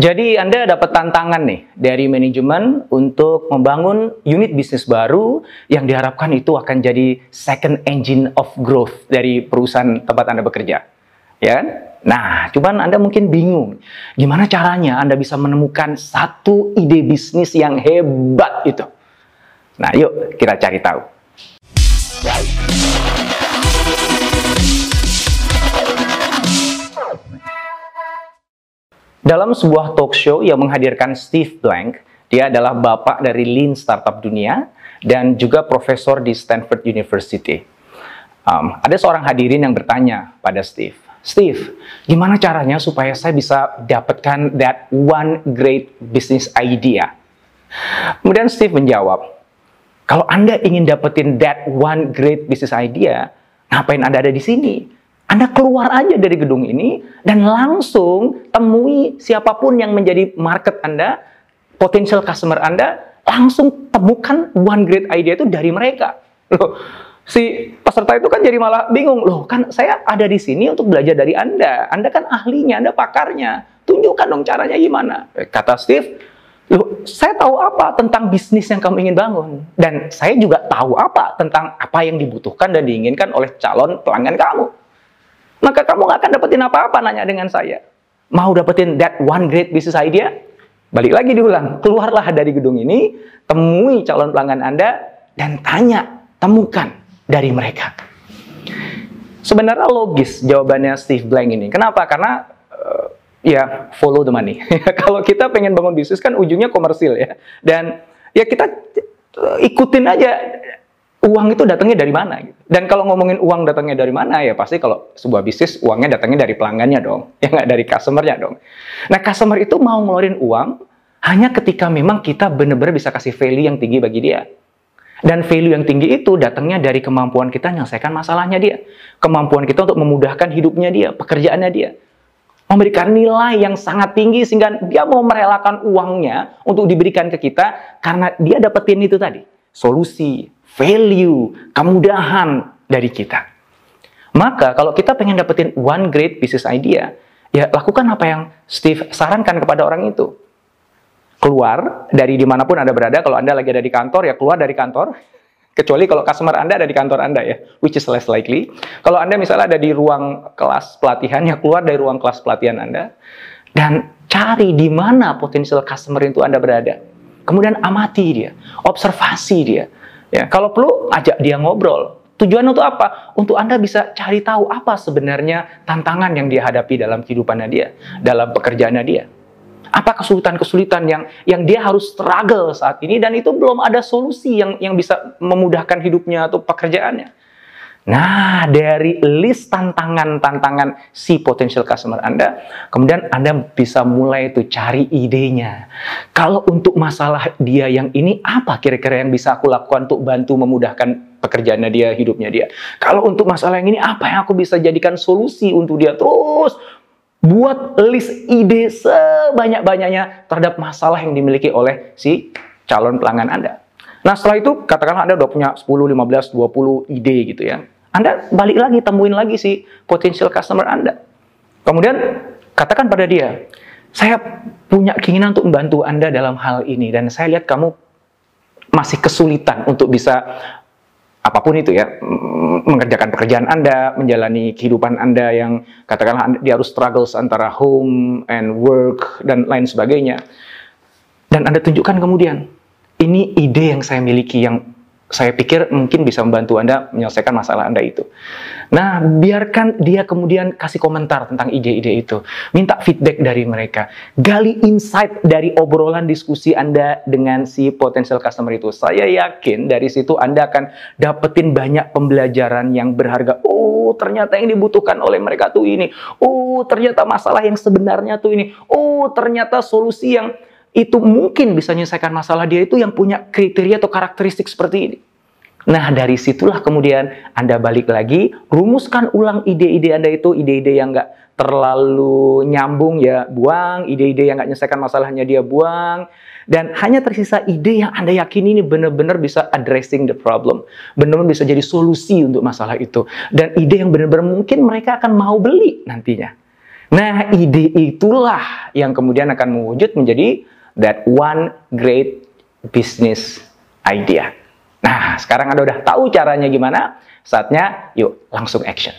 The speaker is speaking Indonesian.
Jadi Anda dapat tantangan nih dari manajemen untuk membangun unit bisnis baru yang diharapkan itu akan jadi second engine of growth dari perusahaan tempat Anda bekerja. Ya kan? Nah, cuman Anda mungkin bingung gimana caranya Anda bisa menemukan satu ide bisnis yang hebat itu. Nah, yuk kita cari tahu. Dalam sebuah talk show yang menghadirkan Steve Blank, dia adalah bapak dari Lean Startup Dunia dan juga profesor di Stanford University. Um, ada seorang hadirin yang bertanya pada Steve, Steve, gimana caranya supaya saya bisa dapatkan that one great business idea? Kemudian Steve menjawab, kalau Anda ingin dapetin that one great business idea, ngapain Anda ada di sini? Anda keluar aja dari gedung ini dan langsung temui siapa pun yang menjadi market Anda, potential customer Anda, langsung temukan one great idea itu dari mereka. Loh, si peserta itu kan jadi malah bingung, loh kan saya ada di sini untuk belajar dari Anda. Anda kan ahlinya, Anda pakarnya. Tunjukkan dong caranya gimana. Kata Steve, loh saya tahu apa tentang bisnis yang kamu ingin bangun. Dan saya juga tahu apa tentang apa yang dibutuhkan dan diinginkan oleh calon pelanggan kamu maka kamu nggak akan dapetin apa-apa nanya dengan saya. Mau dapetin that one great business idea? Balik lagi diulang, keluarlah dari gedung ini, temui calon pelanggan Anda, dan tanya, temukan dari mereka. Sebenarnya logis jawabannya Steve Blank ini. Kenapa? Karena uh, ya follow the money. Kalau kita pengen bangun bisnis kan ujungnya komersil ya. Dan ya kita uh, ikutin aja uang itu datangnya dari mana gitu. Dan kalau ngomongin uang datangnya dari mana ya pasti kalau sebuah bisnis uangnya datangnya dari pelanggannya dong, ya nggak dari customernya dong. Nah customer itu mau ngeluarin uang hanya ketika memang kita benar-benar bisa kasih value yang tinggi bagi dia. Dan value yang tinggi itu datangnya dari kemampuan kita menyelesaikan masalahnya dia. Kemampuan kita untuk memudahkan hidupnya dia, pekerjaannya dia. Memberikan nilai yang sangat tinggi sehingga dia mau merelakan uangnya untuk diberikan ke kita karena dia dapetin itu tadi. Solusi, value, kemudahan dari kita. Maka kalau kita pengen dapetin one great business idea, ya lakukan apa yang Steve sarankan kepada orang itu. Keluar dari di mana pun Anda berada, kalau Anda lagi ada di kantor, ya keluar dari kantor. Kecuali kalau customer Anda ada di kantor Anda ya, which is less likely. Kalau Anda misalnya ada di ruang kelas pelatihan, ya keluar dari ruang kelas pelatihan Anda. Dan cari di mana potensial customer itu Anda berada. Kemudian amati dia, observasi dia Ya, kalau perlu ajak dia ngobrol. Tujuan untuk apa? Untuk Anda bisa cari tahu apa sebenarnya tantangan yang dia hadapi dalam kehidupannya dia, dalam pekerjaannya dia. Apa kesulitan-kesulitan yang yang dia harus struggle saat ini dan itu belum ada solusi yang yang bisa memudahkan hidupnya atau pekerjaannya. Nah, dari list tantangan-tantangan si potential customer Anda, kemudian Anda bisa mulai itu cari idenya. Kalau untuk masalah dia yang ini, apa kira-kira yang bisa aku lakukan untuk bantu memudahkan pekerjaannya dia, hidupnya dia. Kalau untuk masalah yang ini, apa yang aku bisa jadikan solusi untuk dia? Terus buat list ide sebanyak-banyaknya terhadap masalah yang dimiliki oleh si calon pelanggan Anda. Nah setelah itu katakanlah Anda udah punya 10, 15, 20 ide gitu ya. Anda balik lagi, temuin lagi si potential customer Anda. Kemudian katakan pada dia, saya punya keinginan untuk membantu Anda dalam hal ini dan saya lihat kamu masih kesulitan untuk bisa apa pun itu ya mengerjakan pekerjaan Anda, menjalani kehidupan Anda yang katakanlah dia harus struggles antara home and work dan lain sebagainya. Dan Anda tunjukkan kemudian ini ide yang saya miliki yang saya pikir mungkin bisa membantu Anda menyelesaikan masalah Anda itu. Nah, biarkan dia kemudian kasih komentar tentang ide-ide itu. Minta feedback dari mereka. Gali insight dari obrolan diskusi Anda dengan si potential customer itu. Saya yakin dari situ Anda akan dapetin banyak pembelajaran yang berharga. Oh, ternyata yang dibutuhkan oleh mereka tuh ini. Oh, ternyata masalah yang sebenarnya tuh ini. Oh, ternyata solusi yang itu mungkin bisa menyelesaikan masalah dia itu yang punya kriteria atau karakteristik seperti ini. Nah, dari situlah kemudian Anda balik lagi, rumuskan ulang ide-ide Anda itu, ide-ide yang nggak terlalu nyambung ya buang, ide-ide yang nggak menyelesaikan masalahnya dia buang, dan hanya tersisa ide yang Anda yakin ini benar-benar bisa addressing the problem, benar-benar bisa jadi solusi untuk masalah itu, dan ide yang benar-benar mungkin mereka akan mau beli nantinya. Nah, ide itulah yang kemudian akan mewujud menjadi that one great business idea. Nah, sekarang Anda udah tahu caranya gimana? Saatnya yuk langsung action.